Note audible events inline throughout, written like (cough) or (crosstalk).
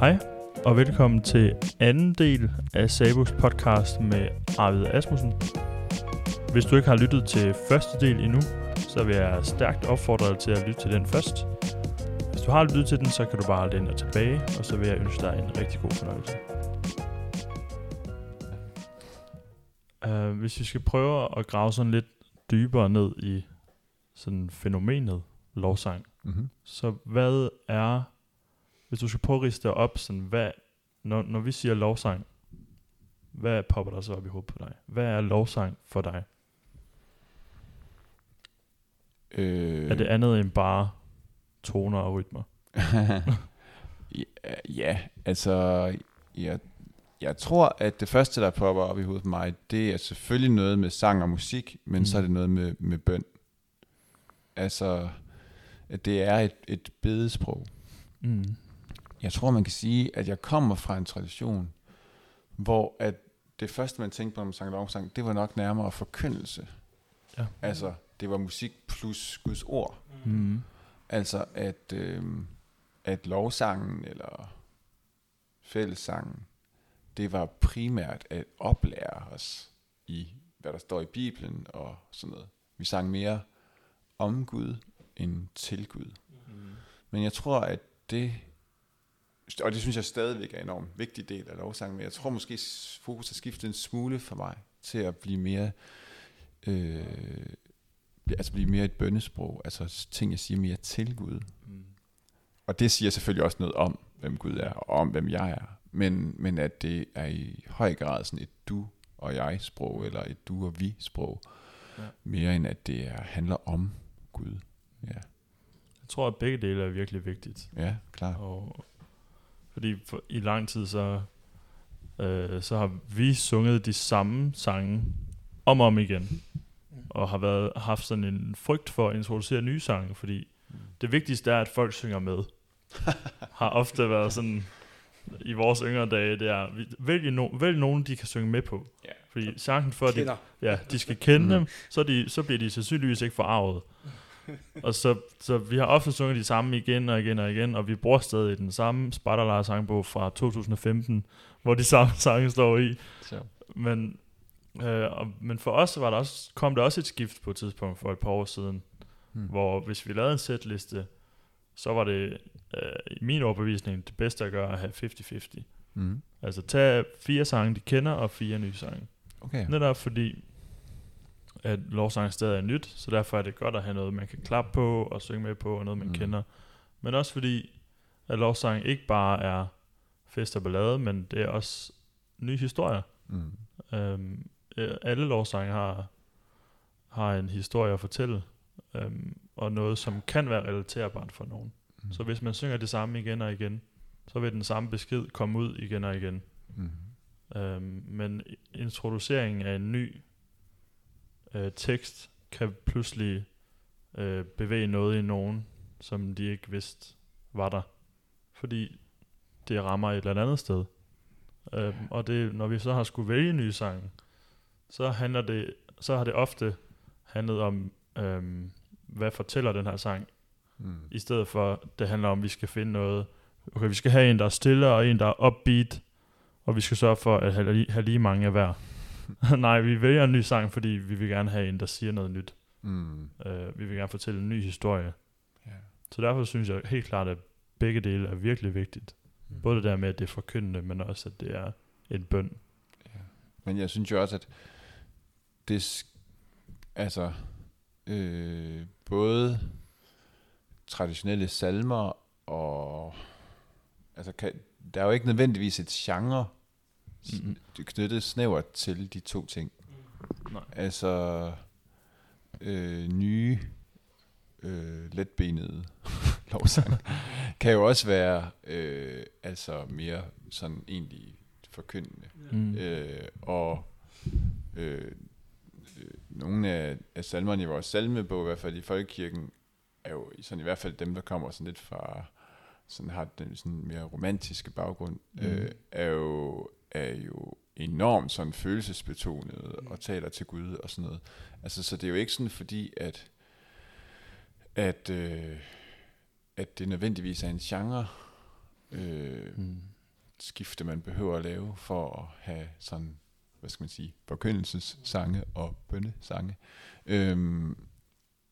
Hej, og velkommen til anden del af Sabus podcast med Arvid Asmussen. Hvis du ikke har lyttet til første del endnu, så vil jeg stærkt opfordre dig til at lytte til den først. Hvis du har lyttet til den, så kan du bare læne dig tilbage, og så vil jeg ønske dig en rigtig god fornøjelse. Uh, hvis vi skal prøve at grave sådan lidt dybere ned i sådan fænomenet lovsang, Mm-hmm. så hvad er, hvis du skal prøve at riste op, sådan hvad, når, når vi siger lovsang, hvad popper der så op i hovedet på dig? Hvad er lovsang for dig? Øh, Er det andet end bare toner og rytmer? (laughs) ja, ja, altså, jeg, jeg tror, at det første, der popper op i hovedet på mig, det er selvfølgelig noget med sang og musik, men Mm. mm. så er det noget med, med bøn. Altså, at det er et, et bedesprog. Mm. Jeg tror, man kan sige, at jeg kommer fra en tradition, hvor at det første, man tænkte på, når man sang lovsang, det var nok nærmere forkyndelse. Ja. Altså, det var musik plus Guds ord. Mm. Altså at, øh, at lovsangen eller fællessangen, det var primært at oplære os i, hvad der står i Bibelen og sådan noget. Vi sang mere om Gud end til Gud. Mm. Men jeg tror, at det, og det synes jeg stadigvæk er en enormt vigtig del af lovsangen, men jeg tror måske fokus har skiftet en smule for mig til at blive mere, øh, altså blive mere et bønnesprog, altså ting, jeg siger mere til Gud. Mm. Og det siger selvfølgelig også noget om, hvem Gud er, og om, hvem jeg er. Men, men at det er i høj grad sådan et du og jeg sprog, eller et du og vi sprog, ja. mere end at det er, handler om Gud. Ja, Jeg tror, at begge dele er virkelig vigtigt. ja klart. Og fordi for, i lang tid så, øh, så har vi sunget de samme sange om og om igen. Og har været, haft sådan en frygt for at introducere nye sange, fordi det vigtigste er, at folk synger med. (laughs) har ofte været sådan i vores yngre dage, det er, vi- vælg, no, vælg nogen, de kan synge med på. Ja. Fordi chancen for, at de, ja, de skal kende Mhm. dem, så, de, så bliver de sandsynligvis ikke forarvet. Og så, så vi har ofte sunget de samme igen og igen og igen, og vi bruger stadig den samme Spartalar sangbog fra 2015, hvor de samme (laughs) sange står i. Så. Men, øh, og, men for os var der også, kom der også et skift på et tidspunkt for et par år siden, Hmm. hvor hvis vi lavede en setliste, så var det øh, i min overbevisning det bedste at gøre at have 50-50. Mm. Altså tage fire sange, de kender, og fire nye sange. Okay. Netop fordi, at lovsang stadig er nyt, så derfor er det godt at have noget, man kan klappe på og synge med på, og noget, man mm. Kender. Men også fordi, at lovsang ikke bare er fest og ballade, men det er også nye historier. Mm. Øhm, øh, alle lovsange har, har en historie at fortælle, øhm, og noget, som kan være relaterbart for nogen. Mm. Så hvis man synger det samme igen og igen, så vil den samme besked komme ud igen og igen. Mm. Øhm, men introduceringen af en ny øh, tekst kan pludselig øh, bevæge noget i nogen, som de ikke vidste var der. Fordi det rammer et eller andet sted. Øhm, og det, når vi så har skulle vælge nye sange, så handler det, så har det ofte handlet om, øhm, hvad fortæller den her sang, Mm. i stedet for, det handler om, at vi skal finde noget, okay, vi skal have en, der er stille, og en, der er upbeat, og vi skal sørge for at have lige, have lige mange af hver. (laughs) Nej, vi vælger en ny sang, fordi vi vil gerne have en, der siger noget nyt. Mm. Uh, vi vil gerne fortælle en ny historie. Ja. Så derfor synes jeg helt klart, at begge dele er virkelig vigtigt. Mm. Både det der med, at det er forkyndende, men også, at det er en bøn. Ja. Men jeg synes jo også, at det, altså, øh, både traditionelle salmer og, altså, kan, der er jo ikke nødvendigvis et genre Mhm. knyttet snævert til de to ting. Nej. Altså, øh, nye, øh, letbenede (laughs) lovsang (laughs) kan jo også være, øh, altså mere sådan egentlig forkyndende. Mm. Øh, og øh, øh, nogle af, af salmerne i vores salmebog, i hvert fald i folkekirken, er jo sådan i hvert fald dem, der kommer sådan lidt fra, sådan har den sådan mere romantiske baggrund, Mm. mm. øh, er jo er jo enormt sådan følelsesbetonet Mm. og taler til Gud og sådan noget. Altså, så det er jo ikke sådan fordi, at at, øh, at det nødvendigvis er en genre, øh, mm. skifte, man behøver at lave for at have sådan, hvad skal man sige, forkyndelsessange og bønnesange. Øhm,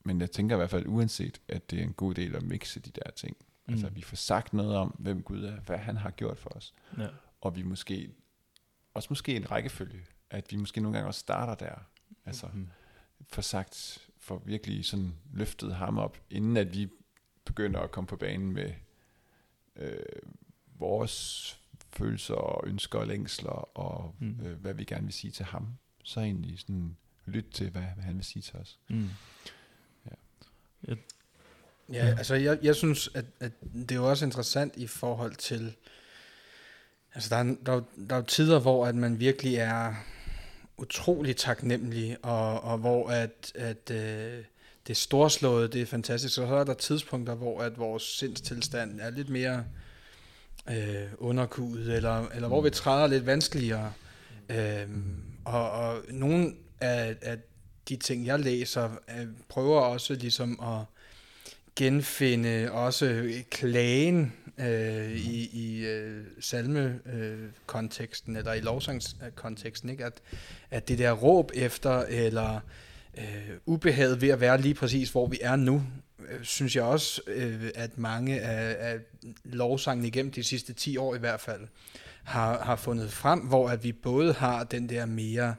men jeg tænker i hvert fald uanset, at det er en god del at mixe de der ting. Mm. Altså vi får sagt noget om, hvem Gud er, hvad han har gjort for os. Ja. Og vi måske, også måske en rækkefølge, at vi måske nogle gange også starter der. Altså mm. får sagt, for virkelig sådan løftet ham op, inden at vi begynder at komme på banen med øh, vores følelser og ønsker og længsler, og mm. øh, hvad vi gerne vil sige til ham. Så egentlig sådan lytte til, hvad, hvad han vil sige til os. Mm. Ja, ja altså jeg, jeg synes, at, at det er jo også interessant i forhold til, altså der er, der, der er jo tider, hvor at man virkelig er utrolig taknemmelig, og, og hvor at, at øh, det er storslået, det er fantastisk, og så er der tidspunkter, hvor at vores sindstilstand er lidt mere øh, underkudet, eller, eller hvor vi træder lidt vanskeligere. Øh, og, og nogle af, af de ting, jeg læser, øh, prøver også ligesom at genfinde også klagen øh, i, i øh, salmekonteksten, øh, eller i lovsangskonteksten, ikke? At, at det der råb efter, eller øh, ubehaget ved at være lige præcis, hvor vi er nu, øh, synes jeg også, øh, at mange af, af lovsangene igennem de sidste 10 år i hvert fald, har, har fundet frem, hvor at vi både har den der mere øh,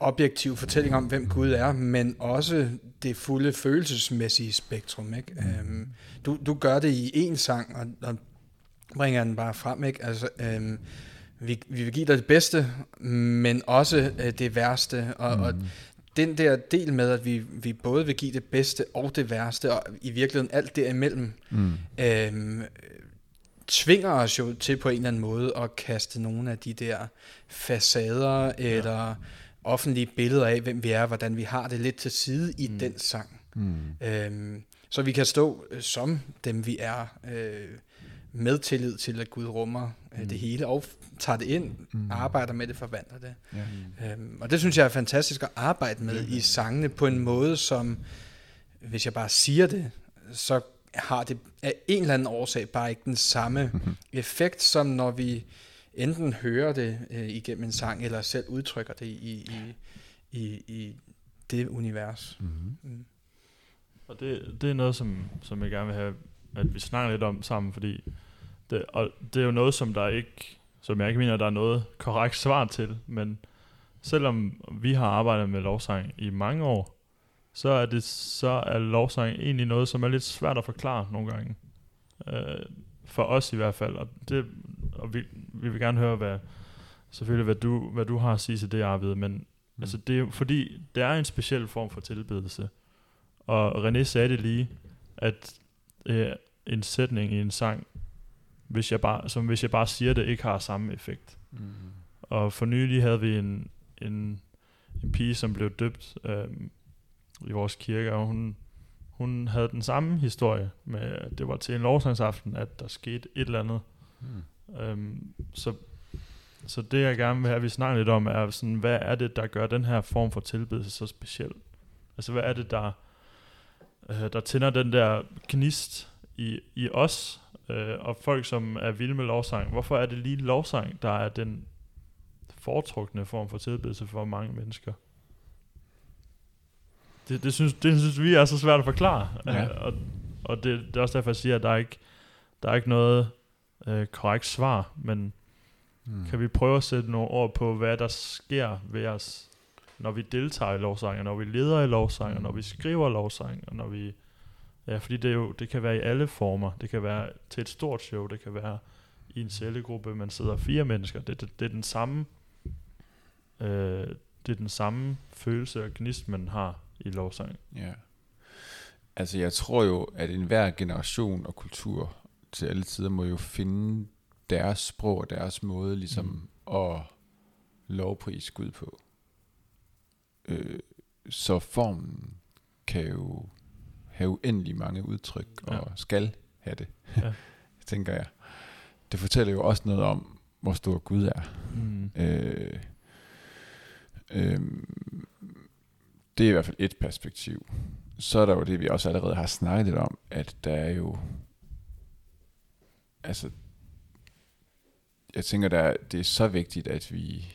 objektiv fortælling om, hvem Gud er, men også det fulde følelsesmæssige spektrum. Ikke? Mm. Øhm, du, du gør det i en sang, og, og bringer den bare frem. Ikke? Altså, øhm, vi, vi vil give dig det bedste, men også øh, det værste. Og, mm. og den der del med, at vi, vi både vil give det bedste og det værste, og i virkeligheden alt derimellem, mm. øhm, tvinger os jo til på en eller anden måde at kaste nogle af de der facader, ja. eller offentlige billeder af, hvem vi er, hvordan vi har det lidt til side i mm. den sang. Mm. Øhm, så vi kan stå øh, som dem vi er, øh, med tillid til, at Gud rummer øh, mm. det hele, og tager det ind, mm. arbejder med det, forvandler det. Ja. Øhm, og det synes jeg er fantastisk at arbejde med mm. i sangene på en måde, som, hvis jeg bare siger det, så har det af en eller anden årsag bare ikke den samme (laughs) effekt, som når vi enten hører det øh, igennem en sang, eller selv udtrykker det i, i, i, i det univers. Mm-hmm. Mm. Og det, det er noget, som, som jeg gerne vil have, at vi snakker lidt om sammen, fordi det, og det er jo noget, som der ikke, som jeg ikke mener, der er noget korrekt svar til, men selvom vi har arbejdet med lovsang i mange år, så er det så er lovsang egentlig noget, som er lidt svært at forklare nogle gange. Øh, for os i hvert fald, og det og vi, vi vil gerne høre, hvad, selvfølgelig, hvad du, hvad du har at sige til det, Arvid, men mm. altså, det er fordi, det er en speciel form for tilbedelse. Og René sagde det lige, at øh, en sætning i en sang, hvis jeg bare, som hvis jeg bare siger det, ikke har samme effekt. Mm. Og for nylig havde vi en, en, en pige, som blev døbt øh, i vores kirke, og hun, hun havde den samme historie med, at det var til en lovsangsaften, at der skete et eller andet. Mm. Øhm, så, så det jeg gerne vil have, at vi snakker lidt om, er sådan, hvad er det, der gør den her form for tilbedelse så speciel? Altså hvad er det, der, øh, der tænder den der gnist i, i os, øh, og folk, som er vilde med lovsang? Hvorfor er det lige lovsang, der er den foretrukne form for tilbedelse for mange mennesker? Det, det, synes, det synes vi er så svært at forklare. Ja. Øh, og og det, det er også derfor, jeg siger, at der er ikke, der er ikke noget øh, korrekt svar, men mm. kan vi prøve at sætte nogle ord på, hvad der sker ved os, når vi deltager i lovsang, når vi leder i lovsang, mm. når vi skriver lovsang, og når vi... Ja, fordi det, er jo, det kan være i alle former. Det kan være til et stort show, det kan være i en cellegruppe, man sidder fire mennesker. Det, det, det er den samme... Øh, det er den samme følelse og gnist, man har i lovsang. Ja. Altså jeg tror jo, at enhver generation og kultur til alle tider må jo finde deres sprog og deres måde ligesom mm. at lovprise Gud på. Øh, så formen kan jo have uendelig mange udtryk og ja. skal have det, ja. (laughs) tænker jeg. Det fortæller jo også noget om, hvor stor Gud er. Mm. Øh, øh, det er i hvert fald et perspektiv. Så er der jo det, vi også allerede har snakket lidt om, at der er jo altså jeg tænker, der, det er så vigtigt, at vi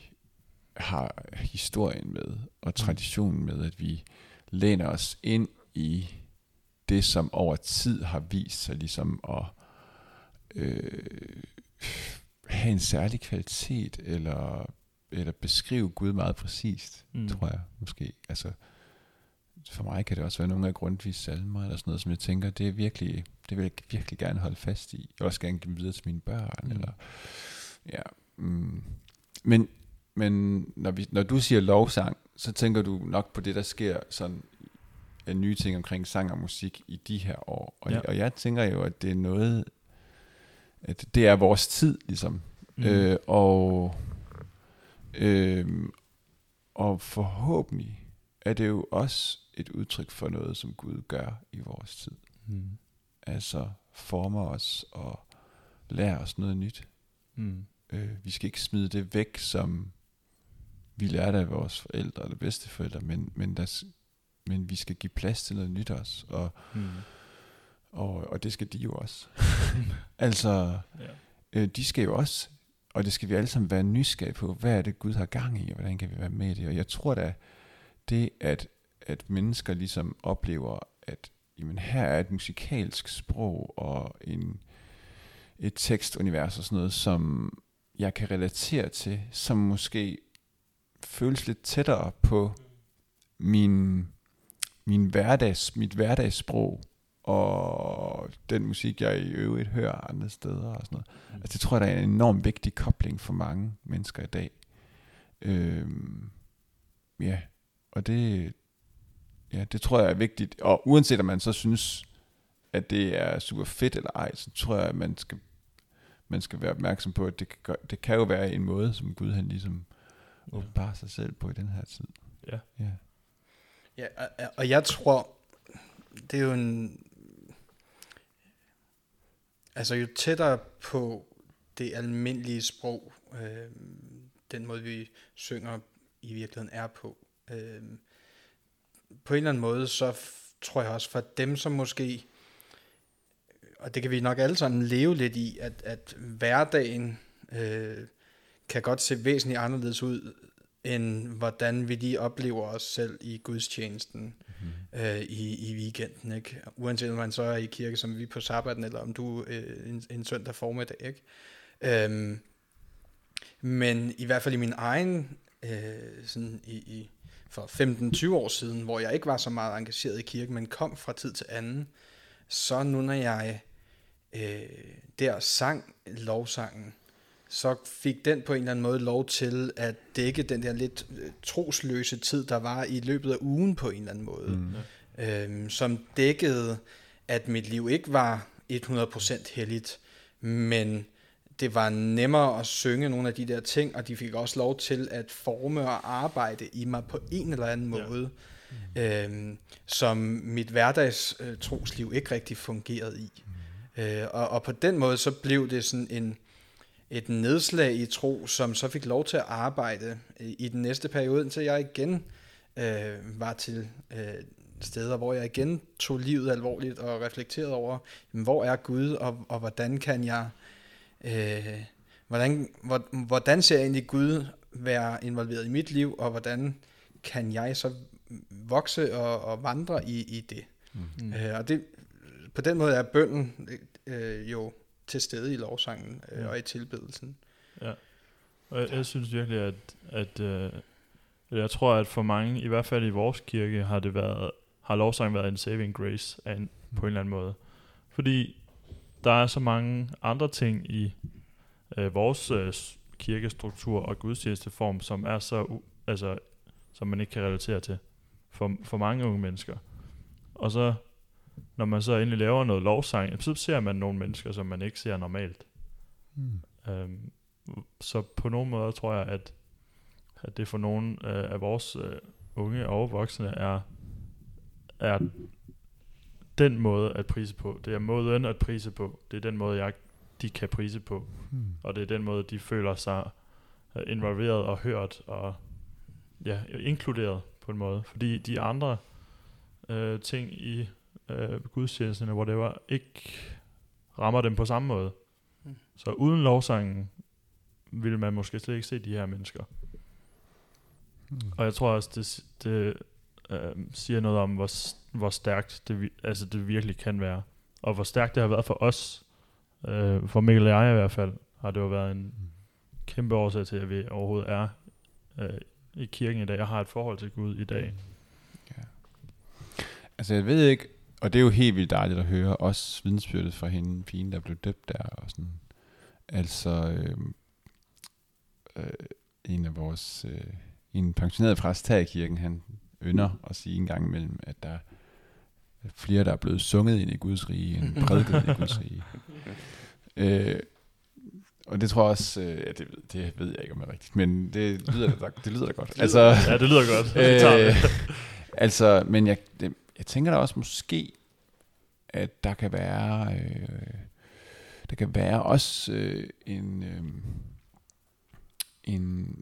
har historien med, og traditionen med, at vi læner os ind i det, som over tid har vist sig ligesom at øh, have en særlig kvalitet, eller, eller beskrive Gud meget præcist, Mm. mm. tror jeg måske. Altså, for mig kan det også være nogle af Grundtvigs salmer, eller sådan noget, som jeg tænker, det er virkelig, det vil jeg virkelig gerne holde fast i. Jeg vil også gerne give dem videre til mine børn, Mm. eller, ja. Mm. Men, men når, vi, når du siger lovsang, så tænker du nok på det, der sker sådan af nye ting omkring sang og musik i de her år. Og, Ja. og jeg tænker jo, at det er noget, at det er vores tid, ligesom. Mm. Øh, og, øh, og forhåbentlig er det jo også et udtryk for noget, som Gud gør i vores tid. Mm. Altså former os og lærer os noget nyt. Mm. Øh, vi skal ikke smide det væk, som vi lærte af vores forældre eller bedsteforældre, men, men, der, men vi skal give plads til noget nyt også, og, Mm. og, og det skal de jo også. (laughs) altså, Ja. øh, de skal jo også, og det skal vi alle sammen være nysgerrige på, hvad er det Gud har gang i, og hvordan kan vi være med i det. Og jeg tror da, det at, at mennesker ligesom oplever, at jamen, her er et musikalsk sprog og en, et tekstunivers og sådan noget, som jeg kan relatere til, som måske føles lidt tættere på min, min hverdags, mit hverdagssprog, og den musik, jeg i øvrigt hører andre steder og sådan noget. Altså, det tror jeg, der er en enormt vigtig kobling for mange mennesker i dag. Øhm, ja, og det, ja, det tror jeg er vigtigt. Og uanset om man så synes, at det er super fedt eller ej, så tror jeg, at man skal, man skal være opmærksom på, at det kan, gøre- det kan jo være en måde, som Gud han ligesom Ja. åbenbarer sig selv på i den her tid. Ja. Ja. Ja, og- og jeg tror, det er jo en... Altså jo tættere på det almindelige sprog, øh, den måde vi synger i virkeligheden er på, øh, på en eller anden måde, så tror jeg også for dem, som måske, og det kan vi nok alle sammen leve lidt i, at, at hverdagen øh, kan godt se væsentligt anderledes ud, end hvordan vi lige oplever os selv i gudstjenesten Mm. øh, i, i weekenden, ikke? Uanset om man så er i kirke, som vi er på sabbaten, eller om du øh, en, en søndag formiddag, ikke? Øhm, men i hvert fald i min egen, øh, sådan i, i, for 15-20 år siden, hvor jeg ikke var så meget engageret i kirke, men kom fra tid til anden, så nu når jeg øh, der sang lovsangen, så fik den på en eller anden måde lov til at dække den der lidt øh, trosløse tid, der var i løbet af ugen på en eller anden måde. Mm. Øhm, som dækkede, at mit liv ikke var 100% helligt, men det var nemmere at synge nogle af de der ting, og de fik også lov til at forme og arbejde i mig på en eller anden Ja. måde, øhm, som mit hverdags øh, trosliv ikke rigtig fungerede i. Øh, og, og på den måde så blev det sådan en et nedslag i tro, som så fik lov til at arbejde øh, i den næste periode, indtil jeg igen øh, var til øh, steder, hvor jeg igen tog livet alvorligt og reflekterede over, jamen, hvor er Gud, og, og hvordan kan jeg, øh, hvordan, hvor, hvordan ser jeg egentlig Gud være involveret i mit liv, og hvordan kan jeg så vokse og, og vandre i, i det. Mm. Øh, og det, på den måde er bønden øh, jo til stede i lovsangen øh, Ja. og i tilbedelsen. Ja. Og jeg, jeg synes virkelig, at, at øh, jeg tror, at for mange, i hvert fald i vores kirke, har det været, har lovsang været en saving grace af en, på en eller anden måde. Fordi der er så mange andre ting i øh, vores øh, kirkestruktur og gudstjenesteform, som er så, altså, som man ikke kan relatere til for, for mange unge mennesker. Og så, når man så endelig laver noget lovsang, så ser man nogle mennesker, som man ikke ser normalt. Mm. Øhm, så på nogle måder tror jeg, at, at det for nogle øh, af vores øh, unge og voksne er, er den måde at prise på. Det er måden at prise på. Det er den måde, jeg, de kan prise på. Mm. Og det er den måde, de føler sig øh, involveret og hørt og ja, inkluderet på en måde. Fordi de andre øh, ting i øh, gudstjenesterne, hvor det var, ikke rammer dem på samme måde. Mm. Så uden lovsangen, ville man måske slet ikke se de her mennesker. Mm. Og jeg tror også, det, det øh, siger noget om, hvor, hvor stærkt det, altså det virkelig kan være. Og hvor stærkt det har været for os. Øh, for Mikkel og jeg i hvert fald, har det jo været en kæmpe årsag til, at vi overhovedet er øh, i kirken i dag, og har et forhold til Gud i dag. Ja. Altså jeg ved ikke, og det er jo helt vildt dejligt at høre, også vidensbyrdet fra hende, pigen, der blev døbt der, og sådan. Altså, øh, øh, en af vores, øh, en pensioneret præst her i kirken, han ynder at sige en gang imellem, at der er flere, der er blevet sunget ind i Guds rige, end (laughs) prædiket ind i Guds rige. Øh, og det tror jeg også, øh, ja, det, ved- det ved jeg ikke, om det er rigtigt, men det lyder da, det lyder da godt. Altså, Ja, det lyder godt. Øh, (laughs) altså, men jeg, det, jeg tænker da også måske, at der kan være, øh, der kan være også øh, en, øh, en,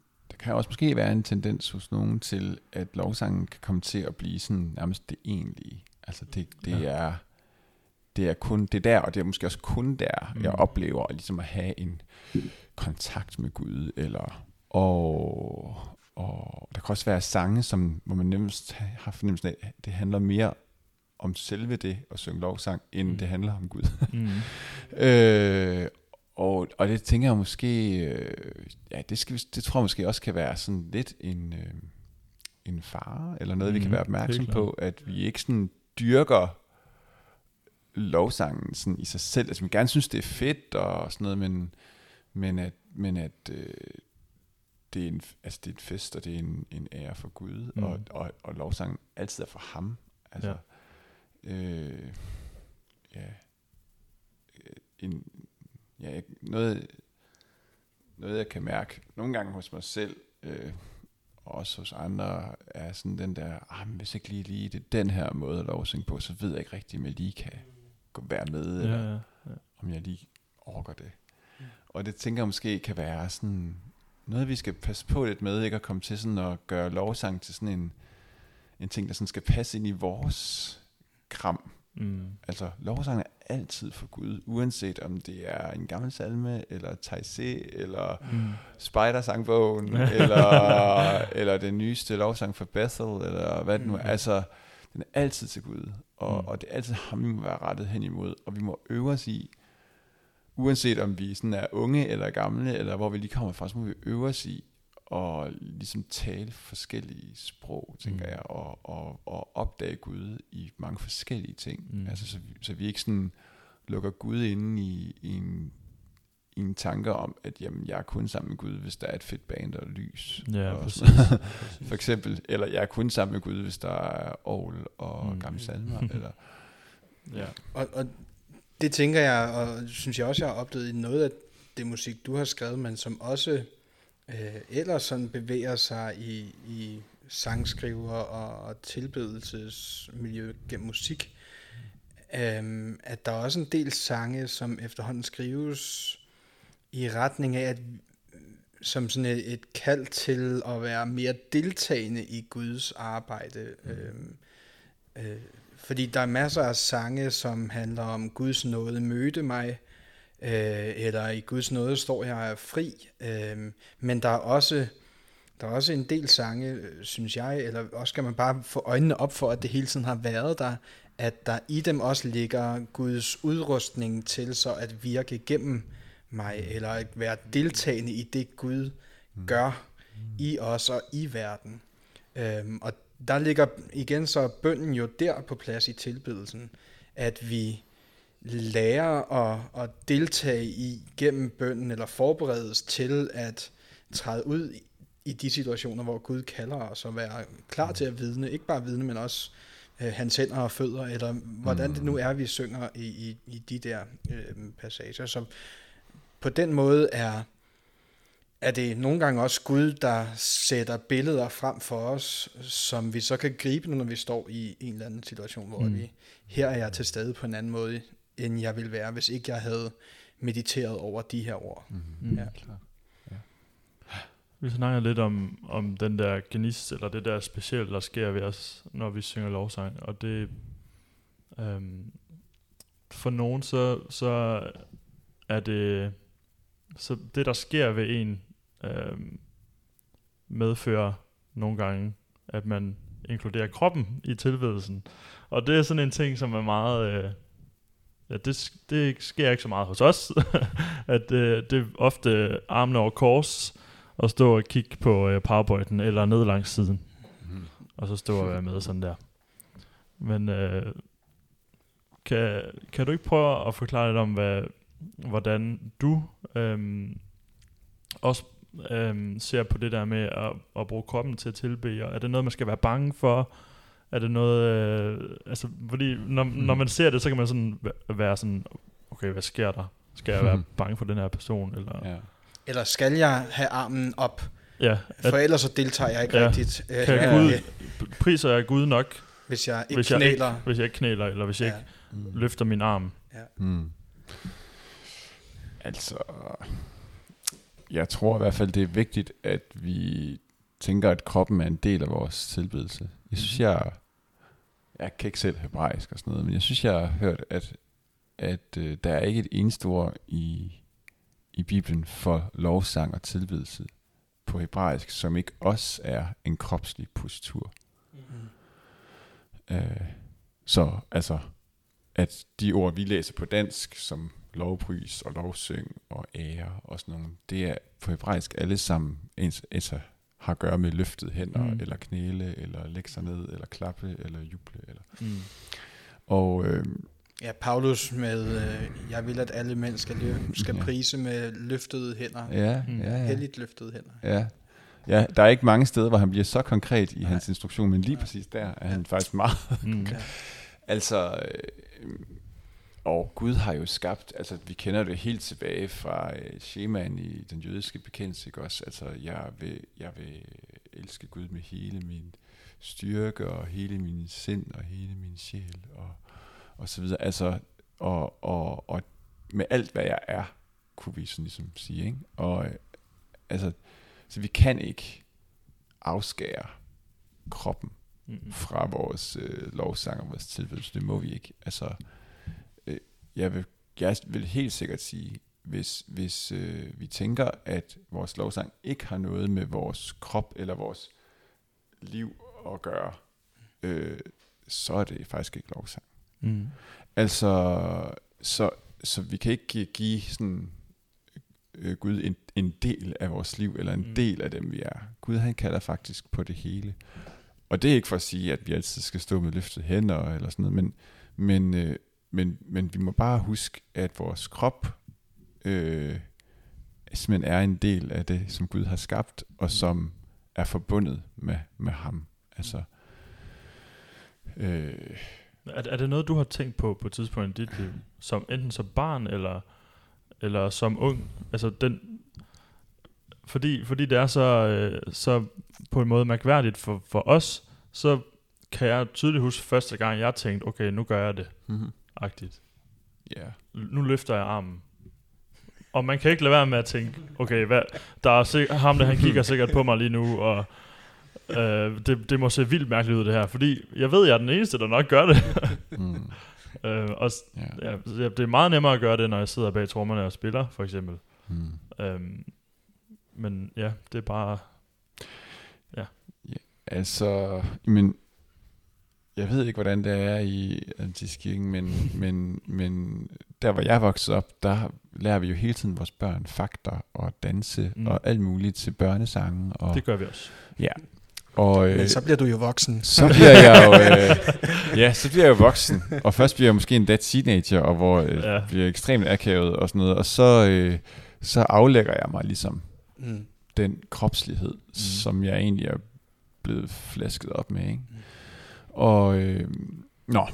kan også måske være en tendens hos nogen til, at lovsangen kan komme til at blive sådan nærmest det egentlige. Altså det, det Ja. er, det er kun det der, og det er måske også kun der, mm. jeg oplever ligesom at have en kontakt med Gud, eller og, og der kan også være sange, som, hvor man nemmest har fornemmelsen af, at det handler mere om selve det at synge lovsang, end Mm. det handler om Gud. Mm. (laughs) øh, og, og det tænker jeg måske, øh, ja, det, skal det tror jeg måske også kan være sådan lidt en, øh, en fare, eller noget, mm, vi kan Mhm, være opmærksom på, at vi ikke sådan dyrker lovsangen sådan i sig selv. Altså, vi gerne synes, det er fedt og sådan noget, men, men at, men at øh, det, er en, altså, det er en fest, og det er en, en ære for Gud, mm. Mm. og, og, og lovsangen altid er for ham. Altså, ja. Øh, ja, øh, en, ja, noget, noget jeg kan mærke nogle gange hos mig selv, øh, og også hos andre, er sådan den der, ah, men hvis ikke lige, lige det den her måde at lovsynge på, så ved jeg ikke rigtigt, om jeg lige kan gå være med, eller Ja, ja, ja. om jeg lige orker det. Og det tænker jeg måske kan være sådan noget, vi skal passe på lidt med, ikke at komme til sådan at gøre lovsang til sådan en, en ting, der sådan skal passe ind i vores kram. Mm. Altså, lovsang er altid for Gud, uanset om det er en gammel salme, eller Taizé, eller Mm. Spider-sangbogen, (laughs) eller, eller den nyeste lovsang for Bethel, eller hvad det nu er. Mhm. Altså, den er altid til Gud, og, Mm. og det er altid ham, vi må være rettet hen imod, og vi må øve os i, uanset om vi sådan er unge eller gamle, eller hvor vi lige kommer fra, så må vi øve os i og ligesom tale forskellige sprog, tænker Mm. jeg, og, og, og opdage Gud i mange forskellige ting. Mm. Altså, så, vi, så vi ikke sådan lukker Gud inde i, i, en, i en tanke om, at jamen, jeg er kun sammen med Gud, hvis der er et fedt band og lys. Ja, og præcis. (laughs) For eksempel, eller jeg er kun sammen med Gud, hvis der er ovl og mm. gamle (laughs) salmer, eller Ja. Og, og det tænker jeg, og synes jeg også, jeg har oplevet i noget af det musik, du har skrevet, men som også øh, ellers sådan bevæger sig i, i sangskriver og, og tilbedelsesmiljø gennem musik. Øhm, at der er også en del sange, som efterhånden skrives i retning af, at som sådan et, et kald til at være mere deltagende i Guds arbejde. Øhm, øh, fordi der er masser af sange, som handler om Guds nåde mødte mig, øh, eller i Guds nåde står jeg er fri. Øh, men der er også der er også en del sange, øh, synes jeg, eller også skal man bare få øjnene op for, at det hele tiden har været der, at der i dem også ligger Guds udrustning til så at virke gennem mig, eller at være deltagende i det Gud gør i os og i verden. Øhm, og der ligger igen så bønden jo der på plads i tilbedelsen, at vi lærer at, at deltage i gennem bønden, eller forberedes til at træde ud i, i de situationer, hvor Gud kalder os, og være klar til at vidne, ikke bare vidne, men også øh, hans hænder og fødder, eller hvordan det nu er, vi synger i, i, i de der øh, passager. Så på den måde er, er det nogle gange også Gud, der sætter billeder frem for os, som vi så kan gribe, når vi står i en eller anden situation, hvor Mm. mm. vi, her er jeg til stede på en anden måde, end jeg ville være, hvis ikke jeg havde mediteret over de her ord. Mm. Ja. Klart. Vi snakker lidt om, om den der gnist, eller det der specielle, der sker ved os, når vi synger lovsang. Og det, øhm, for nogen, så, så er det så det, der sker ved en, øh, medfører nogle gange, at man inkluderer kroppen i tilbedelsen. Og det er sådan en ting, som er meget... Øh, ja, det, det sker ikke så meget hos os, (laughs) at øh, det er ofte armene over kors, og stå og kigge på øh, powerpointen, eller ned langs siden, Mm. og så stå og være med sådan der. Men øh, kan, kan du ikke prøve at forklare lidt om, hvad, hvordan du øhm, også øhm, ser på det der med at, at bruge kroppen til at tilbe? Og er det noget, man skal være bange for? Er det noget... Øh, altså, fordi når, mm. når man ser det, så kan man sådan væ- være sådan, okay, hvad sker der? Skal jeg være (laughs) bange for den her person? Eller, Ja. Eller skal jeg have armen op? ja For ellers så deltager jeg ikke Ja. rigtigt. Øh, kan Ja. Gud, priser jeg Gud nok, Hvis jeg ikke hvis jeg, knæler. ikke, hvis jeg ikke knæler, eller hvis jeg Ja. ikke Mm. løfter min arm? Mm. Altså, jeg tror i hvert fald, det er vigtigt, at vi tænker, at kroppen er en del af vores tilbedelse. Jeg synes, jeg, jeg kan ikke selv hebraisk og sådan noget, men jeg synes, jeg har hørt, at, at øh, der er ikke et eneste ord i, i Bibelen for lovsang og tilbedelse på hebraisk, som ikke også er en kropslig postur. Mm. Øh, så altså, at de ord, vi læser på dansk, som lovpris og lovsyng og ære og sådan nogle, det er på hebraisk alle sammen ens, altså, har at gøre med løftet hænder, Mm. eller knæle, eller lægge sig ned, eller klappe, eller juble. Eller. Mm. Og øh, Ja, Paulus med, øh, jeg vil, at alle mænd skal, lø- skal Ja. prise med løftede hænder. ja, Mm. ja, ja, Helligt løftede hænder. ja. Ja, der er ikke mange steder, hvor han bliver så konkret i Nej. hans instruktion, men lige Nej. præcis der er han faktisk meget Mm. Ja. (laughs) Altså, øh, og Gud har jo skabt, altså vi kender det helt tilbage fra øh, schemaen i den jødiske bekendelse, ikke også? Altså, jeg vil, jeg vil elske Gud med hele min styrke, og hele min sind, og hele min sjæl, og, og så videre. Altså, og, og, og med alt, hvad jeg er, kunne vi sådan ligesom sige, ikke? Og øh, altså, så vi kan ikke afskære kroppen Mm. fra vores øh, lovsang og vores tilbedelse. Det må vi ikke. Altså, jeg, vil, jeg vil helt sikkert sige, hvis, hvis øh, vi tænker, at vores lovsang ikke har noget med vores krop eller vores liv at gøre, øh, så er det faktisk ikke lovsang. Mm. Altså, så, så vi kan ikke give, sådan øh, Gud en, en del af vores liv, eller en mm. del af dem, vi er. Gud, han kalder faktisk på det hele. Og det er ikke for at sige, at vi altid skal stå med løftede hænder, eller sådan noget, men, men, øh, men, men vi må bare huske, at vores krop øh, simpelthen er en del af det, som Gud har skabt, og som er forbundet med, med ham. Altså, øh, Er, er det noget, du har tænkt på på et tidspunkt i dit liv? Som, enten som barn eller, eller som ung? Altså den, fordi, fordi det er så, øh, så på en måde mærkværdigt for, for os, så kan jeg tydeligt huske første gang, jeg tænkte, okay, nu gør jeg det, mm-hmm. Agtigt. ja. Nu løfter jeg armen. Og man kan ikke lade være med at tænke, okay, hvad, der er sik- ham der, han kigger (laughs) sikkert på mig lige nu, og øh, det, det må se vildt mærkeligt ud det her, fordi jeg ved, jeg er den eneste, der nok gør det. Mm. (laughs) øh, og s- Ja. ja, det er meget nemmere at gøre det, når jeg sidder bag trommerne og spiller, for eksempel. Mm. Øhm, men ja, det er bare... Altså, men jeg ved ikke, hvordan det er i Antiskirken, men, men, men der, hvor jeg voksede op, der lærer vi jo hele tiden vores børn fakter og danse Mm. og alt muligt til børnesange. Og, Det gør vi også. og, øh, Men så bliver du jo voksen. så bliver jeg jo, øh, (laughs) ja, så bliver jeg jo voksen, og først bliver jeg måske endda teenager, og hvor øh, Ja. ja. bliver ekstremt akavet og sådan noget, og så, øh, så aflægger jeg mig ligesom Mm. den kropslighed, mm. som jeg egentlig er blevet flasket op med. Ikke? Mm. Og øh, nå,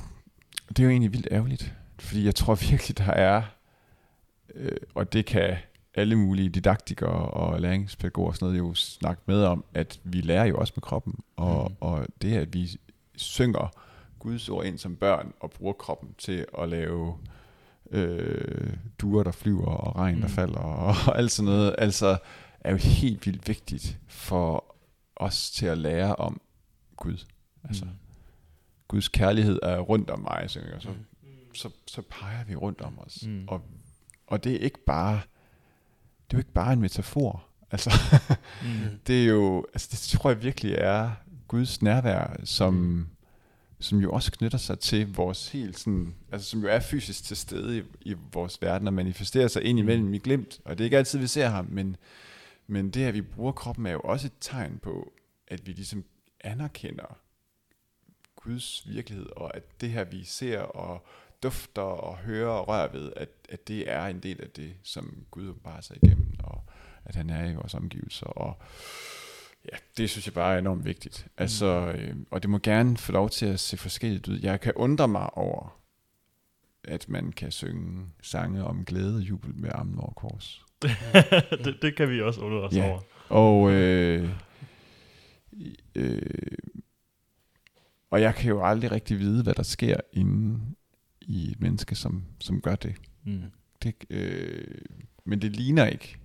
det er jo egentlig vildt ærgerligt, fordi jeg tror (laughs) virkelig, der er, øh, og det kan alle mulige didaktikere og læringspædagoger og sådan noget jo snakke med om, at vi lærer jo også med kroppen, og, Mm. og det at vi synger Guds ord ind som børn, og bruger kroppen til at lave øh, duer, der flyver, og regn, der Mm. falder, og, (laughs) og alt sådan noget, altså er jo helt vildt vigtigt for os til at lære om Gud. Altså, Mm. Guds kærlighed er rundt om mig, så, og så, Mm. så, så peger vi rundt om os. Mm. Og, og det er ikke bare det er jo ikke bare en metafor. Altså, Mm. (laughs) det er jo, altså det tror jeg virkelig er Guds nærvær, som, som jo også knytter sig til vores helt sådan, altså som jo er fysisk til stede i, i vores verden og manifesterer sig ind imellem i glimt. Og det er ikke altid, vi ser ham, men, men det, at vi bruger kroppen, er jo også et tegn på, at vi ligesom anerkender Guds virkelighed, og at det her, vi ser og dufter og hører og rører ved, at, at det er en del af det, som Gud åbenbarer sig igennem, og at han er i vores omgivelser. Og ja, det synes jeg bare er enormt vigtigt. Altså, øh, og det må gerne få lov til at se forskelligt ud. Jeg kan undre mig over, at man kan synge sange om glæde og jubel med armen over kors. (laughs) det, det kan vi også undre os Ja. over. Og, øh, øh, og jeg kan jo aldrig rigtig vide, hvad der sker inde i et menneske, som, som gør det. Mm. det øh, men det ligner ikke,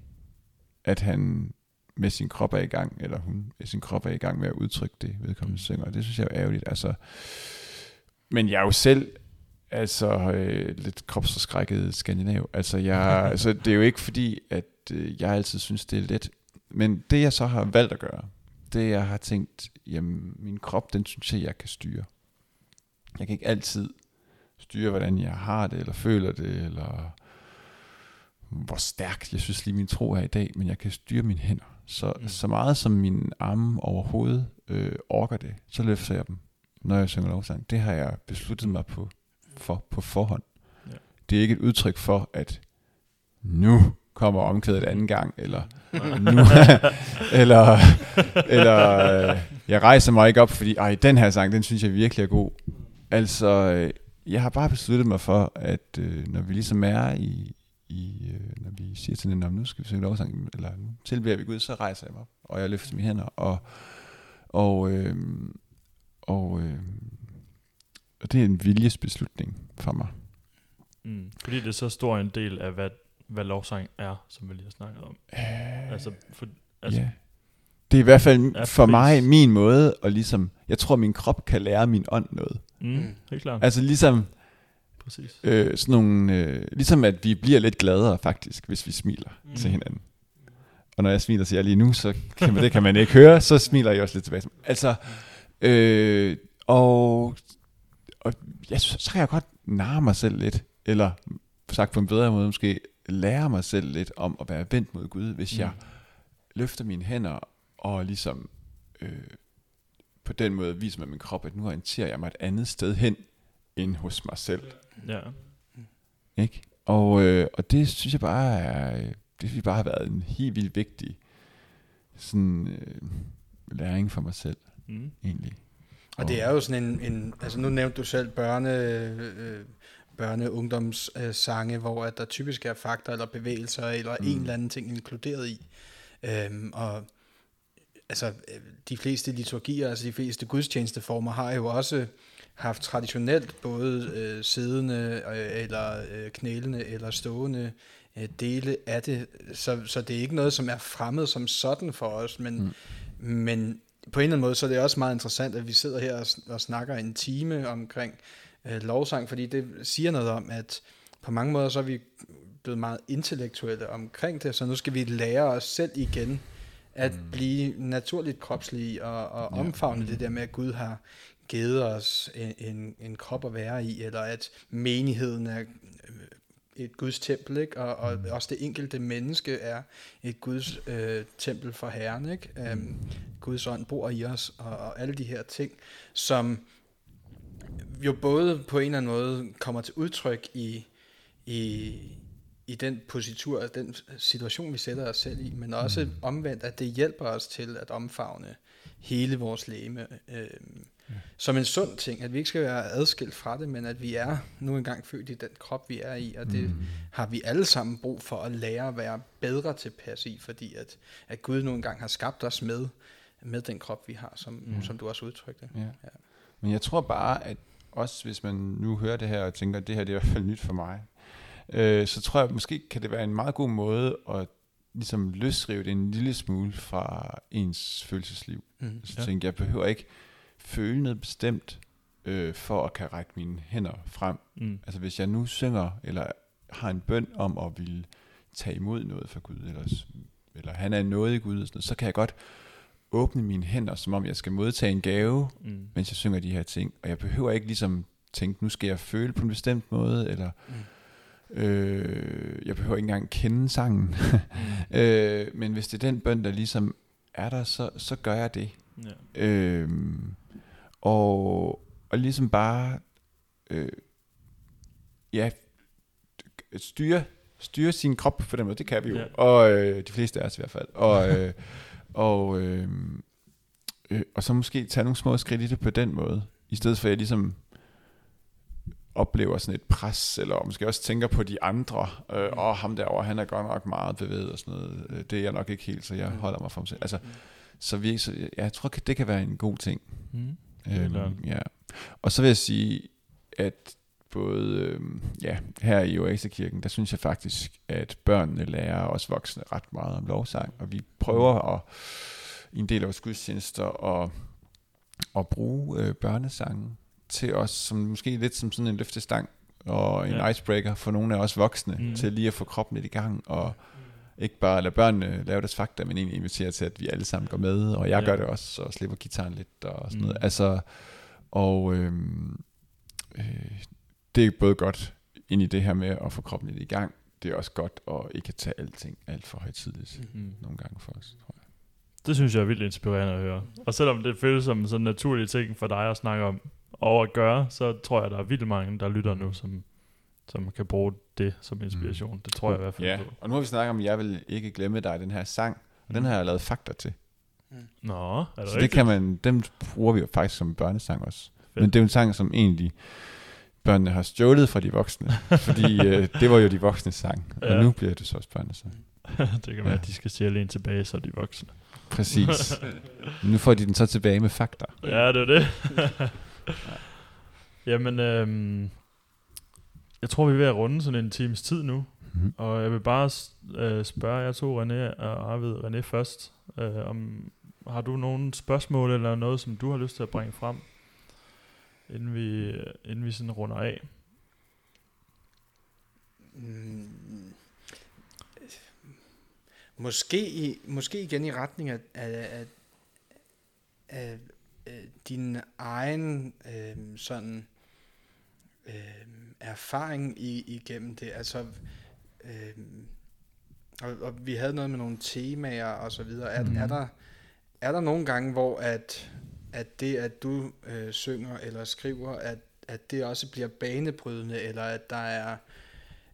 at han med sin krop er i gang, eller hun med sin krop er i gang med at udtrykke det, vedkommende Mm. synger. Det synes jeg er ærgerligt. Altså, men jeg er jo selv altså øh, lidt kropsforskrækket skandinav. Altså, jeg, (laughs) altså, det er jo ikke fordi, at øh, jeg altid synes, det er let. Men det, jeg så har valgt at gøre, det jeg har tænkt, jamen, min krop, den synes jeg, jeg kan styre. Jeg kan ikke altid styre, hvordan jeg har det, eller føler det, eller hvor stærk jeg synes lige min tro er i dag, men jeg kan styre mine hænder. Så, Mm. så meget som mine arme overhovedet øh, orker det, så løfter jeg dem, når jeg synger lovsang. Det har jeg besluttet mig på, for, på forhånd. Ja. Det er ikke et udtryk for, at nu kommer omkvædet anden gang, eller nu, (laughs) eller, eller øh, jeg rejser mig ikke op, fordi ej, den her sang, den synes jeg virkelig er god. Altså, øh, jeg har bare besluttet mig for, at øh, når vi ligesom er i, i øh, når vi siger til den, nu skal vi synge lovsang, eller nu tilbeder vi Gud, så rejser jeg mig op, og jeg løfter mine hænder, og, og, øh, og, øh, og det er en viljesbeslutning for mig. Mm. Fordi det er så stor en del af, hvad, hvad lovsang er, som vi lige har snakket om. Altså, for, altså ja. Det er i hvert fald Ja, for mig min måde, og ligesom, jeg tror min krop kan lære min ånd noget. mm, Mm. helt klart. Altså ligesom, Præcis. øh, sådan nogle, øh, ligesom at vi bliver lidt gladere faktisk, hvis vi smiler Mm. til hinanden. Og når jeg smiler til jer lige nu, så kan man, det kan man ikke høre, så smiler jeg også lidt tilbage. Altså, øh, og, og jeg, synes, så kan jeg godt narre mig selv lidt, eller sagt på en bedre måde måske, lære mig selv lidt om at være vendt mod Gud, hvis jeg løfter mine hænder og ligesom øh, på den måde viser med min krop, at nu orienterer jeg mig et andet sted hen end hos mig selv. Ja. Ikke? Og, øh, og det synes jeg bare er, øh, det synes jeg bare har været en helt vildt vigtig sådan, øh, læring for mig selv, Mm. egentlig. Og det er jo sådan en, en altså nu nævnte du selv børne, øh, børne ungdomssange, hvor at der typisk er fakter eller bevægelser eller mm. en eller anden ting inkluderet i. Øhm, og altså øh, de fleste liturgier, altså de fleste gudstjenesteformer har jo også haft traditionelt både øh, siddende øh, eller øh, knælende eller stående øh, dele af det, så, så det er ikke noget, som er fremmed som sådan for os, men, mm. men på en eller anden måde, så er det også meget interessant, at vi sidder her og, og snakker en time omkring øh, lovsang, fordi det siger noget om, at på mange måder, så er vi blevet meget intellektuelle omkring det, så nu skal vi lære os selv igen at mm. blive naturligt kropslige og, og Ja. omfavne det der med, at Gud har givet os en, en, en krop at være i, eller at menigheden er øh, et Guds tempel, ikke? Og, og mm. også det enkelte menneske er et Guds øh, tempel for Herren, ikke? Um, Guds ånd bor i os, og, og alle de her ting, som jo både på en eller anden måde kommer til udtryk i, i, i den positur, den situation, vi sætter os selv i, men også omvendt, at det hjælper os til at omfavne hele vores læme. Øh, som en sund ting, at vi ikke skal være adskilt fra det, men at vi er nu engang født i den krop, vi er i, og det mm. har vi alle sammen brug for at lære at være bedre tilpas i, fordi at, at Gud nu engang har skabt os med, med den krop, vi har, som, mm. som du også udtrykte. Ja. Ja. Men jeg tror bare, at også hvis man nu hører det her og tænker, at det her det er i hvert fald nyt for mig, øh, så tror jeg, at måske kan det være en meget god måde at ligesom løsrive det en lille smule fra ens følelsesliv. Mm. Så Ja. tænker jeg, jeg behøver ikke føle noget bestemt, øh, for at kan række mine hænder frem. Mm. Altså hvis jeg nu synger, eller har en bøn om at ville tage imod noget fra Gud, eller, eller han er noget i Gud, sådan noget, så kan jeg godt åbne mine hænder, som om jeg skal modtage en gave, Mm. mens jeg synger de her ting. Og jeg behøver ikke ligesom tænke, nu skal jeg føle på en bestemt måde, eller Mm. øh, jeg behøver ikke engang kende sangen. Mm. (laughs) øh, men hvis det er den bøn, der ligesom er der, så, så gør jeg det. Ja. Øhm, og, og ligesom bare øh, ja, styre, styre sin krop på den måde, det kan vi jo. Ja. Og øh, de fleste af os i hvert fald. Og, (laughs) øh, og, øh, øh, og så måske tage nogle små skridt i det på den måde, i stedet for at jeg ligesom oplever sådan et pres, eller måske også tænker på de andre, øh, Mm. og ham derovre, han er godt nok meget bevæget og sådan noget, Øh, det er jeg nok ikke helt, så jeg Mm. holder mig for mig selv. Altså, Mm. så, vi, så jeg, jeg tror, det kan være en god ting. Mm. Øhm, ja. Og så vil jeg sige, at både øhm, ja, her i Oasekirken, der synes jeg faktisk, at børnene lærer os voksne ret meget om lovsang, og vi prøver at, i en del af vores gudstjenester at, at bruge øh, børnesangen til os, som måske lidt som sådan en løftestang og en Ja. icebreaker for nogle af os voksne, Mm. mm. til lige at få kroppen lidt i gang, og ikke bare lade børnene lave deres fakta, men egentlig invitere til, at vi alle sammen går med, og jeg Ja. gør det også, og slipper gitaren lidt og sådan Mm. noget. Altså, og øhm, øh, det er både godt ind i det her med at få kroppen lidt i gang. Det er også godt at ikke tage alting alt for højtidligt Mm. Mm. nogle gange for os, tror jeg. Det synes jeg er vildt inspirerende at høre. Og selvom det føles som en sådan naturlig ting for dig at snakke om og at gøre, så tror jeg, der er vildt mange, der lytter nu, som, som kan bruge det som inspiration. Mm. Det tror jeg i hvert fald Ja, på. og nu har vi snakket om, at jeg vil ikke glemme dig, den her sang, og den har jeg lavet fakta til. Nå, er det Så rigtigt? det kan man, dem bruger vi jo faktisk som børnesang også. Fedt. Men det er jo en sang, som egentlig børnene har stjålet fra de voksne, fordi øh, (laughs) det var jo de voksne sang, og Ja. nu bliver det så også børnesang. (laughs) det kan være, at de skal stjæle en tilbage, så de voksne. Præcis. (laughs) nu får de den så tilbage med fakta. Ja, det er det. Jamen, øhm, jeg tror, vi er ved at runde sådan en times tid nu. Mm-hmm. Og jeg vil bare øh, spørge jer to, René og Arvid, René først, øh, om har du nogle spørgsmål eller noget, som du har lyst til at bringe frem, inden vi, inden vi sådan runder af? Mm, Måske, i- måske igen i retning af, af, af, af, af din egen øh, sådan øh, erfaring i, igennem det. Altså, øh, og, og vi havde noget med nogle temaer og så videre. Er, er, der, er der nogle gange, hvor at, at det, at du øh, synger eller skriver, at, at det også bliver banebrydende, eller at der er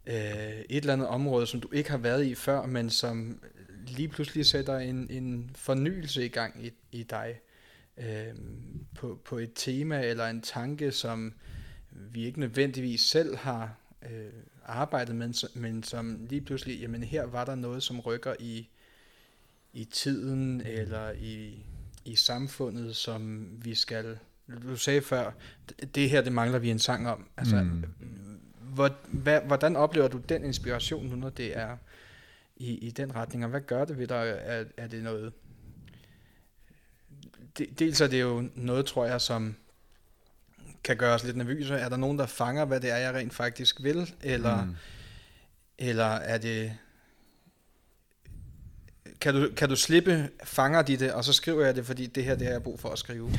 øh, et eller andet område, som du ikke har været i før, men som lige pludselig sætter en, en fornyelse i gang i, i dig øh, på, på et tema eller en tanke, som vi ikke nødvendigvis selv har øh, arbejdet med, men som lige pludselig, jamen her var der noget, som rykker i, i tiden eller i, i samfundet, som vi skal... Du sagde før, det- her, det mangler vi en sang om. Altså, Mm. hvad, hvordan oplever du den inspiration nu, når det er i, i den retning, og hvad gør det ved dig? Er, er det noget... De, dels er det jo noget, tror jeg, som kan gøre os lidt nervøse. Er der nogen, der fanger, hvad det er, jeg rent faktisk vil? Eller. Mm. eller er det... Kan du, kan du slippe, fanger de det, og så skriver jeg det, fordi det her, det har jeg brug for at skrive. Uh,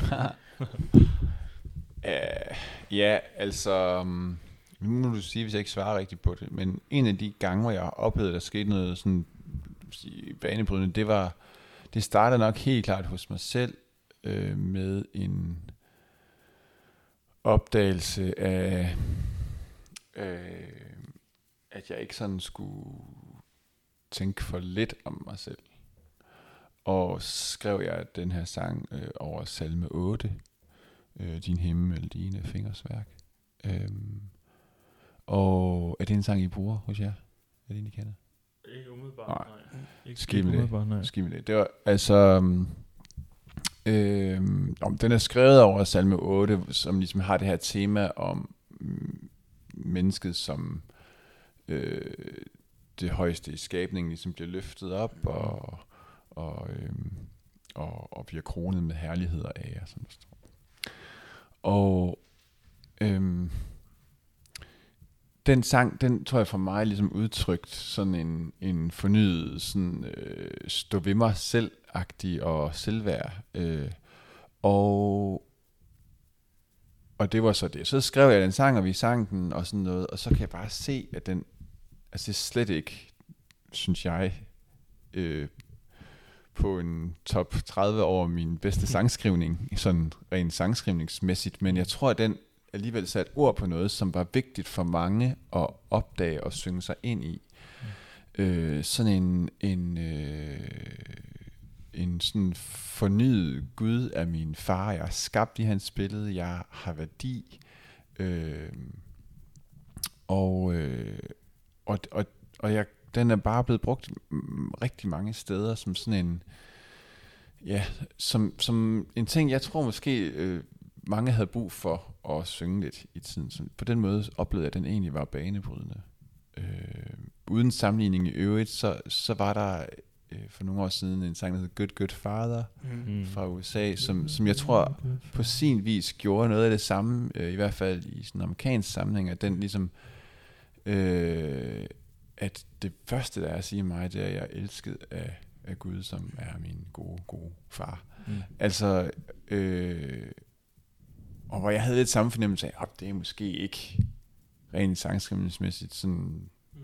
(laughs) ja, altså... um, Nu må du sige, hvis jeg ikke svarer rigtigt på det, men en af de gange, hvor jeg har oplevet, at der skete noget sådan banebrydende, det var... Det startede nok helt klart hos mig selv øh, med en opdagelse af, øh, at jeg ikke sådan skulle tænke for lidt om mig selv. Og skrev jeg den her sang øh, over salme 8, øh, Din himmel, dine fingers værk. Øhm, og er det en sang, I bruger hos jer? Er det en, I kender? Ikke umiddelbart, Nej. nej. Ikke, Skib med det. umiddelbart, nej. Med det. Det var altså... Øhm, om den er skrevet over salme 8, som ligesom har det her tema om mm, mennesket som øh, det højeste i skabningen ligesom bliver løftet op og, og, øhm, og, og bliver kronet med herligheder af jer, som der står. Og øhm, den sang, den tror jeg for mig ligesom udtrykt sådan en, en fornyet sådan, øh, stå ved mig selv-agtig og selvværd. Øh, og, og det var så det. Så skrev jeg den sang, og vi sang den og sådan noget, og så kan jeg bare se, at den, altså det er slet ikke, synes jeg, øh, på en top 30 over min bedste sangskrivning, sådan rent sangskrivningsmæssigt, men jeg tror, at den alligevel sat ord på noget, som var vigtigt for mange at opdage og synge sig ind i. Mm. Øh, sådan en, en, øh, en sådan fornyet Gud af min far. Jeg er skabt i hans billede. Jeg har værdi. Øh, og, øh, og, og, og jeg, den er bare blevet brugt rigtig mange steder som sådan en ja, som, som en ting, jeg tror måske øh, mange havde brug for at synge lidt i tiden. Så på den måde oplevede jeg, at den egentlig var banebrydende. Øh, uden sammenligning i øvrigt, så, så var der øh, for nogle år siden en sang, der hed Good Good Father mm. fra USA, som, som jeg tror på sin vis gjorde noget af det samme, øh, i hvert fald i sådan en amerikansk sammenhæng, at den ligesom, øh, at det første, der er at sige mig, det er, at jeg er elsket af, af Gud, som er min gode, gode far. Mm. Altså, øh, og hvor jeg havde lidt samme fornemmelse af, at det er måske ikke rent sangskrivningsmæssigt sådan mm.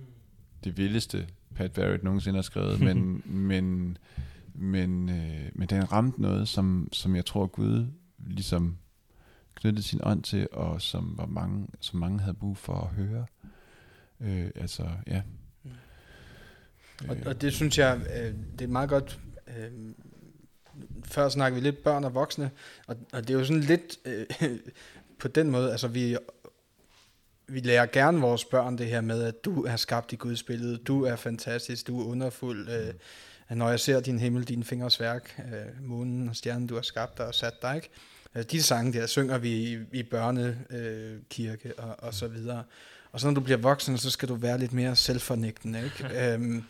det vildeste, Pat Barrett nogensinde har skrevet, (laughs) men, men, men, øh, men den ramte noget, som, som jeg tror Gud ligesom knyttede sin ånd til, og som, var mange, som mange havde brug for at høre. Øh, altså, ja. Mm. Og, og det synes jeg, øh, det er meget godt øh, før snakker vi lidt børn og voksne, og, og det er jo sådan lidt øh, (laughs) på den måde, altså vi, vi lærer gerne vores børn det her med, at du er skabt i Guds billede, du er fantastisk, du er underfuld, øh, når jeg ser din himmel, din fingers værk, øh, månen og stjernen, du har skabt og sat dig, ikke? Øh, de sange der synger vi i, i børnekirke øh, og, og så videre. Og så når du bliver voksen, så skal du være lidt mere selvfornægtende, ikke? (laughs) øhm,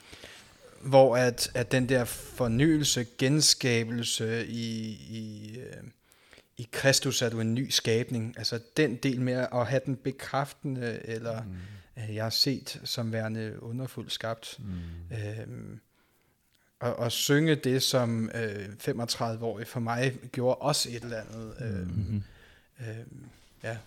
hvor at, at den der fornyelse, genskabelse i, i, øh, i Kristus er du en ny skabning, altså den del med at have den bekræftende, eller mm. øh, jeg er set som værende underfuldt skabt, mm. øhm, og, og synge det, som øh, 35-årig for mig gjorde også et eller andet. Øh, mm-hmm. øh, ja.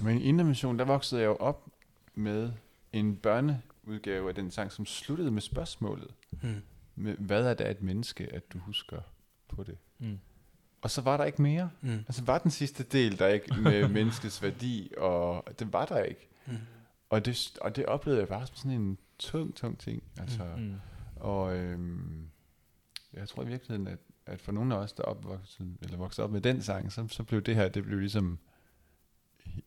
Men i Indermission, der voksede jeg jo op med en børne udgave af den sang, som sluttede med spørgsmålet. Mm. Med, hvad er det et menneske, at du husker på det? Mm. Og så var der ikke mere. Mm. Altså var den sidste del der ikke med (laughs) menneskets værdi, og det var der ikke. Mm. Og, det, og det oplevede jeg bare som sådan en tung, tung ting. Altså, mm. Og øhm, jeg tror i virkeligheden, at, at for nogle af os, der opvoksede, eller voksede op med den sang, så, så blev det her, det blev ligesom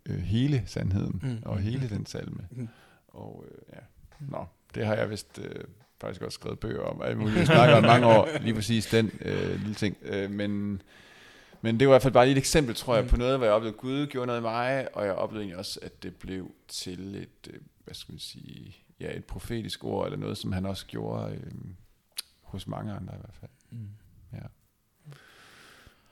øh, hele sandheden, mm. og hele mm. den salme. Mm. Og øh, ja. Nå, det har jeg vist øh, faktisk også skrevet bøger om. Jeg muligt (laughs) snakker om mange år, lige præcis den øh, lille ting. Øh, men, men det var i hvert fald bare et eksempel, tror jeg, mm. på noget, hvor jeg oplevede, at Gud gjorde noget i mig, og jeg oplevede egentlig også, at det blev til et, øh, hvad skal man sige, ja, et profetisk ord, eller noget, som han også gjorde øh, hos mange andre i hvert fald. Mm. Ja.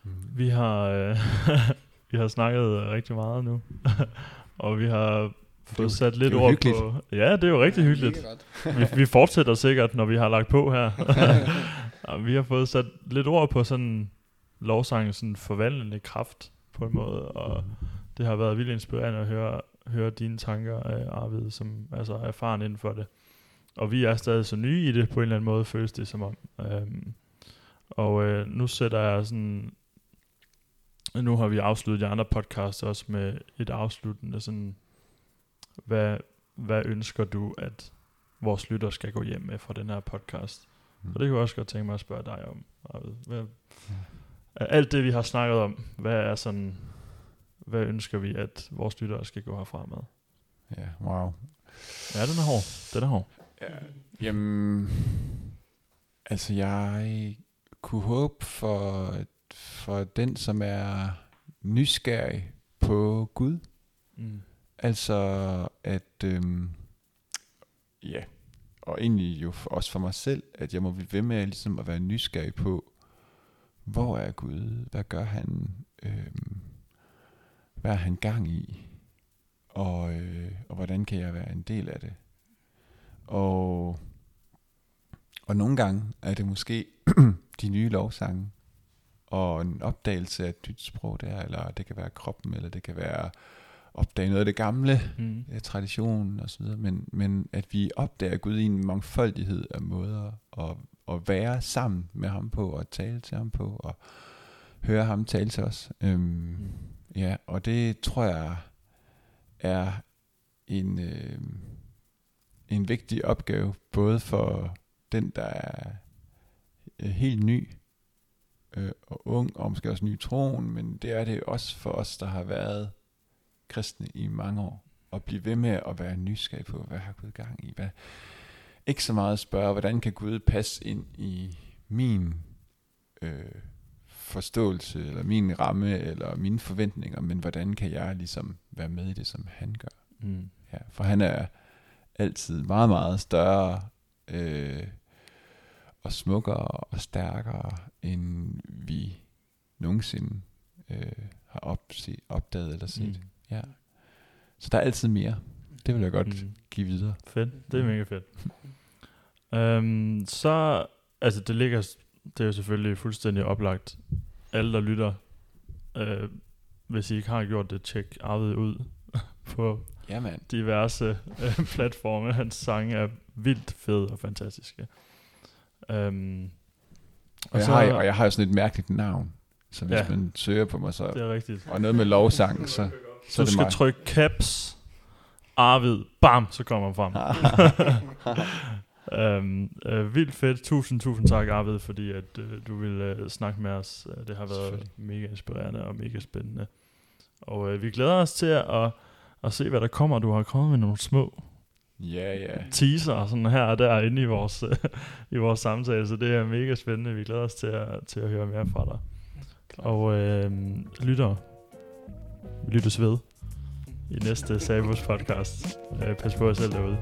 Mm. Vi har, øh, (laughs) vi har snakket rigtig meget nu, (laughs) og vi har fået sat lidt ord hyggeligt. på... Ja, det er jo rigtig ja, hyggeligt. vi, vi fortsætter sikkert, når vi har lagt på her. (laughs) ja, vi har fået sat lidt ord på sådan lovsangens sådan forvandlende kraft på en måde, og det har været vildt inspirerende at høre, høre dine tanker, Arvid, som altså er erfaren inden for det. Og vi er stadig så nye i det, på en eller anden måde føles det som om. Øhm, og øh, nu sætter jeg sådan... Nu har vi afsluttet de andre podcasts også med et afsluttende sådan hvad, hvad ønsker du, at vores lytter skal gå hjem med fra den her podcast? Mm. Og det kunne jeg også godt tænke mig at spørge dig om. Hvad, ja. Alt det, vi har snakket om, hvad er sådan, hvad ønsker vi, at vores lyttere skal gå herfra med? Ja, wow. Ja, den er hård. Den er hård. Ja, jamen, altså jeg kunne håbe for, for den, som er nysgerrig på Gud, mm. Altså, at, øhm, ja, og egentlig jo for, også for mig selv, at jeg må blive ved med ligesom at være nysgerrig på, hvor er Gud? Hvad gør han? Øhm, hvad er han gang i? og, øh, og hvordan kan jeg være en del af det. Og, og nogle gange er det måske (clears throat) de nye lovsange, og en opdagelse af et nyt sprog der, eller det kan være kroppen, eller det kan være opdage noget af det gamle, Mm. traditionen og så videre, men, men at vi opdager Gud i en mangfoldighed af måder at, at være sammen med ham på, og tale til ham på, og høre ham tale til os. Øhm, ja, og det tror jeg er en, øh, en vigtig opgave, både for den, der er øh, helt ny øh, og ung, og måske også ny troen, men det er det også for os, der har været kristne i mange år, og blive ved med at være nysgerrig på, hvad har Gud gang i? Hvad? Ikke så meget at spørge, hvordan kan Gud passe ind i min øh, forståelse, eller min ramme, eller mine forventninger, men hvordan kan jeg ligesom være med i det, som han gør? Mm. Ja, for han er altid meget, meget større øh, og smukkere og stærkere, end vi nogensinde øh, har opse, opdaget eller set. Mm. Ja. Så der er altid mere. Det vil jeg godt Mm. give videre. Fedt, det er mega fedt. (laughs) Øhm, så, altså det ligger, det er jo selvfølgelig fuldstændig oplagt. Alle, der lytter, øh, hvis I ikke har gjort det, tjek Arvid ud (laughs) på Ja, mand. diverse øh, platforme. Hans sange er vildt fede og fantastiske. Øhm, Og, jeg, har, og jeg har jo sådan et mærkeligt navn. Så hvis Ja. man søger på mig, så, det er rigtigt. og noget med lovsang, så, så Så du skal mig. trykke caps, Arvid, bam, så kommer han frem. (laughs) (laughs) øhm, øh, vildt fedt. Tusind, tusind tak, Arvid, fordi at øh, du ville øh, snakke med os. Øh, Det har været mega inspirerende og mega spændende. Og øh, vi glæder os til at, at, at se, hvad der kommer. Du har kommet med nogle små Ja, ja. teaser sådan her og der inde i vores, i vores samtale, så det er mega spændende. Vi glæder os til at, til at høre mere fra dig. Og øh, lytter, vi lyttes ved i næste Sabos podcast. Øh, pas på jer selv derude.